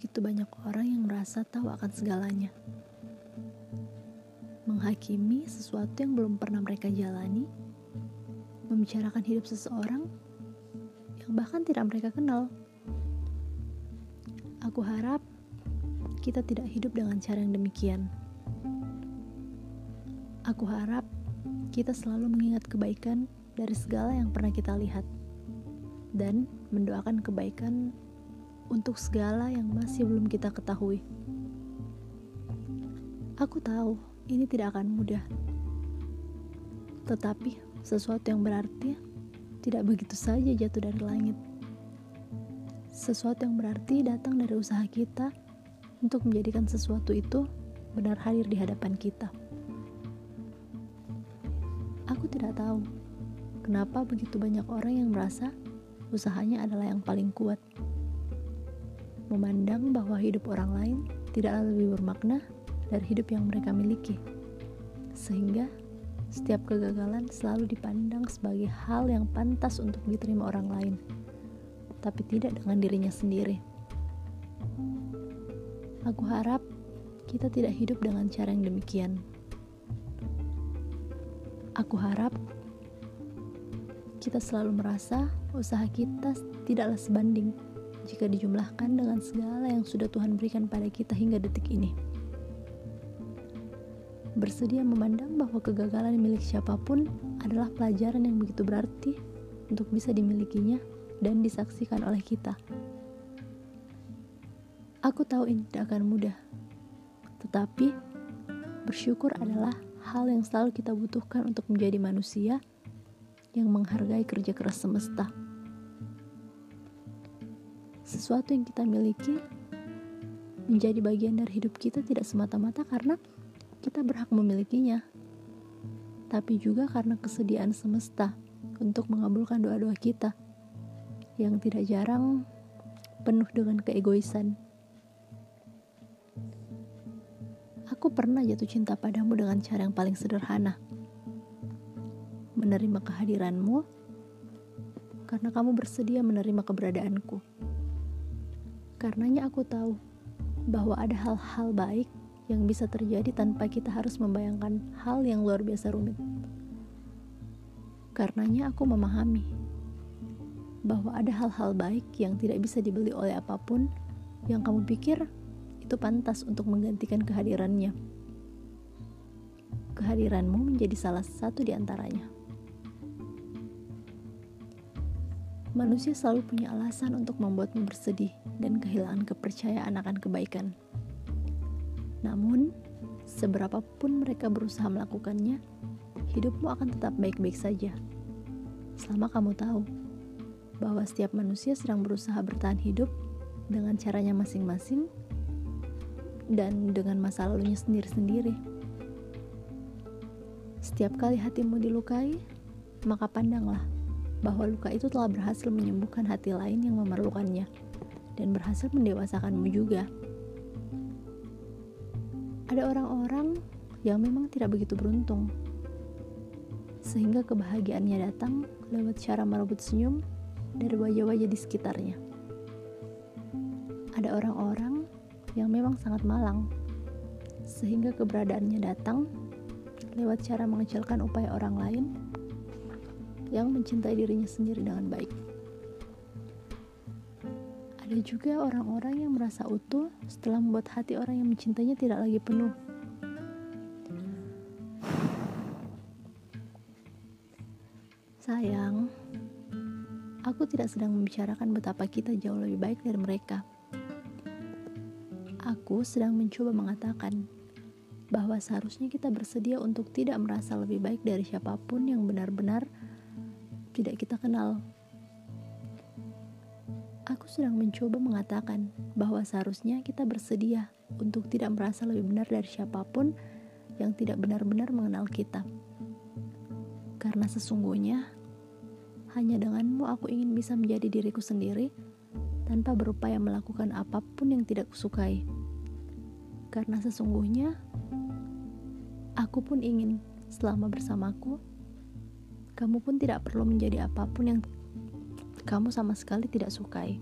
begitu banyak orang yang merasa tahu akan segalanya. Menghakimi sesuatu yang belum pernah mereka jalani, membicarakan hidup seseorang yang bahkan tidak mereka kenal. Aku harap kita tidak hidup dengan cara yang demikian. Aku harap kita selalu mengingat kebaikan dari segala yang pernah kita lihat dan mendoakan kebaikan untuk segala yang masih belum kita ketahui. Aku tahu ini tidak akan mudah, tetapi sesuatu yang berarti tidak begitu saja jatuh dari langit. Sesuatu yang berarti datang dari usaha kita untuk menjadikan sesuatu itu benar hadir di hadapan kita. Aku tidak tahu kenapa begitu banyak orang yang merasa usahanya adalah yang paling kuat memandang bahwa hidup orang lain tidaklah lebih bermakna dari hidup yang mereka miliki. Sehingga setiap kegagalan selalu dipandang sebagai hal yang pantas untuk diterima orang lain, tapi tidak dengan dirinya sendiri. Aku harap kita tidak hidup dengan cara yang demikian. Aku harap kita selalu merasa usaha kita tidaklah sebanding jika dijumlahkan dengan segala yang sudah Tuhan berikan pada kita hingga detik ini. Bersedia memandang bahwa kegagalan milik siapa pun adalah pelajaran yang begitu berarti untuk bisa dimilikinya dan disaksikan oleh kita. Aku tahu ini tidak akan mudah, tetapi bersyukur adalah hal yang selalu kita butuhkan untuk menjadi manusia yang menghargai kerja keras semesta sesuatu yang kita miliki menjadi bagian dari hidup kita tidak semata-mata karena kita berhak memilikinya, tapi juga karena kesediaan semesta untuk mengabulkan doa-doa kita yang tidak jarang penuh dengan keegoisan. Aku pernah jatuh cinta padamu dengan cara yang paling sederhana. Menerima kehadiranmu karena kamu bersedia menerima keberadaanku. Karenanya aku tahu bahwa ada hal-hal baik yang bisa terjadi tanpa kita harus membayangkan hal yang luar biasa rumit. Karenanya aku memahami bahwa ada hal-hal baik yang tidak bisa dibeli oleh apa pun yang kamu pikir itu pantas untuk menggantikan kehadirannya. Kehadiranmu menjadi salah satu di antaranya. Manusia selalu punya alasan untuk membuatmu bersedih dan kehilangan kepercayaan akan kebaikan. Namun, seberapapun mereka berusaha melakukannya, hidupmu akan tetap baik-baik saja. Selama kamu tahu bahwa setiap manusia sedang berusaha bertahan hidup dengan caranya masing-masing dan dengan masa lalunya sendiri-sendiri. Setiap kali hatimu dilukai, maka pandanglah bahwa luka itu telah berhasil menyembuhkan hati lain yang memerlukannya dan berhasil mendewasakanmu juga. Ada orang-orang yang memang tidak begitu beruntung, sehingga kebahagiaannya datang lewat cara merebut senyum dari wajah-wajah di sekitarnya. Ada orang-orang yang memang sangat malang, sehingga keberadaannya datang lewat cara mengecilkan upaya orang lain yang mencintai dirinya sendiri dengan baik. Ada juga orang-orang yang merasa utuh setelah membuat hati orang yang mencintainya tidak lagi penuh. Sayang, aku tidak sedang membicarakan betapa kita jauh lebih baik dari mereka. Aku sedang mencoba mengatakan bahwa seharusnya kita bersedia untuk tidak merasa lebih baik dari siapa pun yang benar-benar tidak kita kenal. Aku sedang mencoba mengatakan bahwa seharusnya kita bersedia untuk tidak merasa lebih benar dari siapa pun yang tidak benar-benar mengenal kita. Karena sesungguhnya, hanya denganmu aku ingin bisa menjadi diriku sendiri tanpa berupaya melakukan apa pun yang tidak kusukai. Karena sesungguhnya, aku pun ingin selama bersamaku, kamu pun tidak perlu menjadi apa pun yang kamu sama sekali tidak sukai.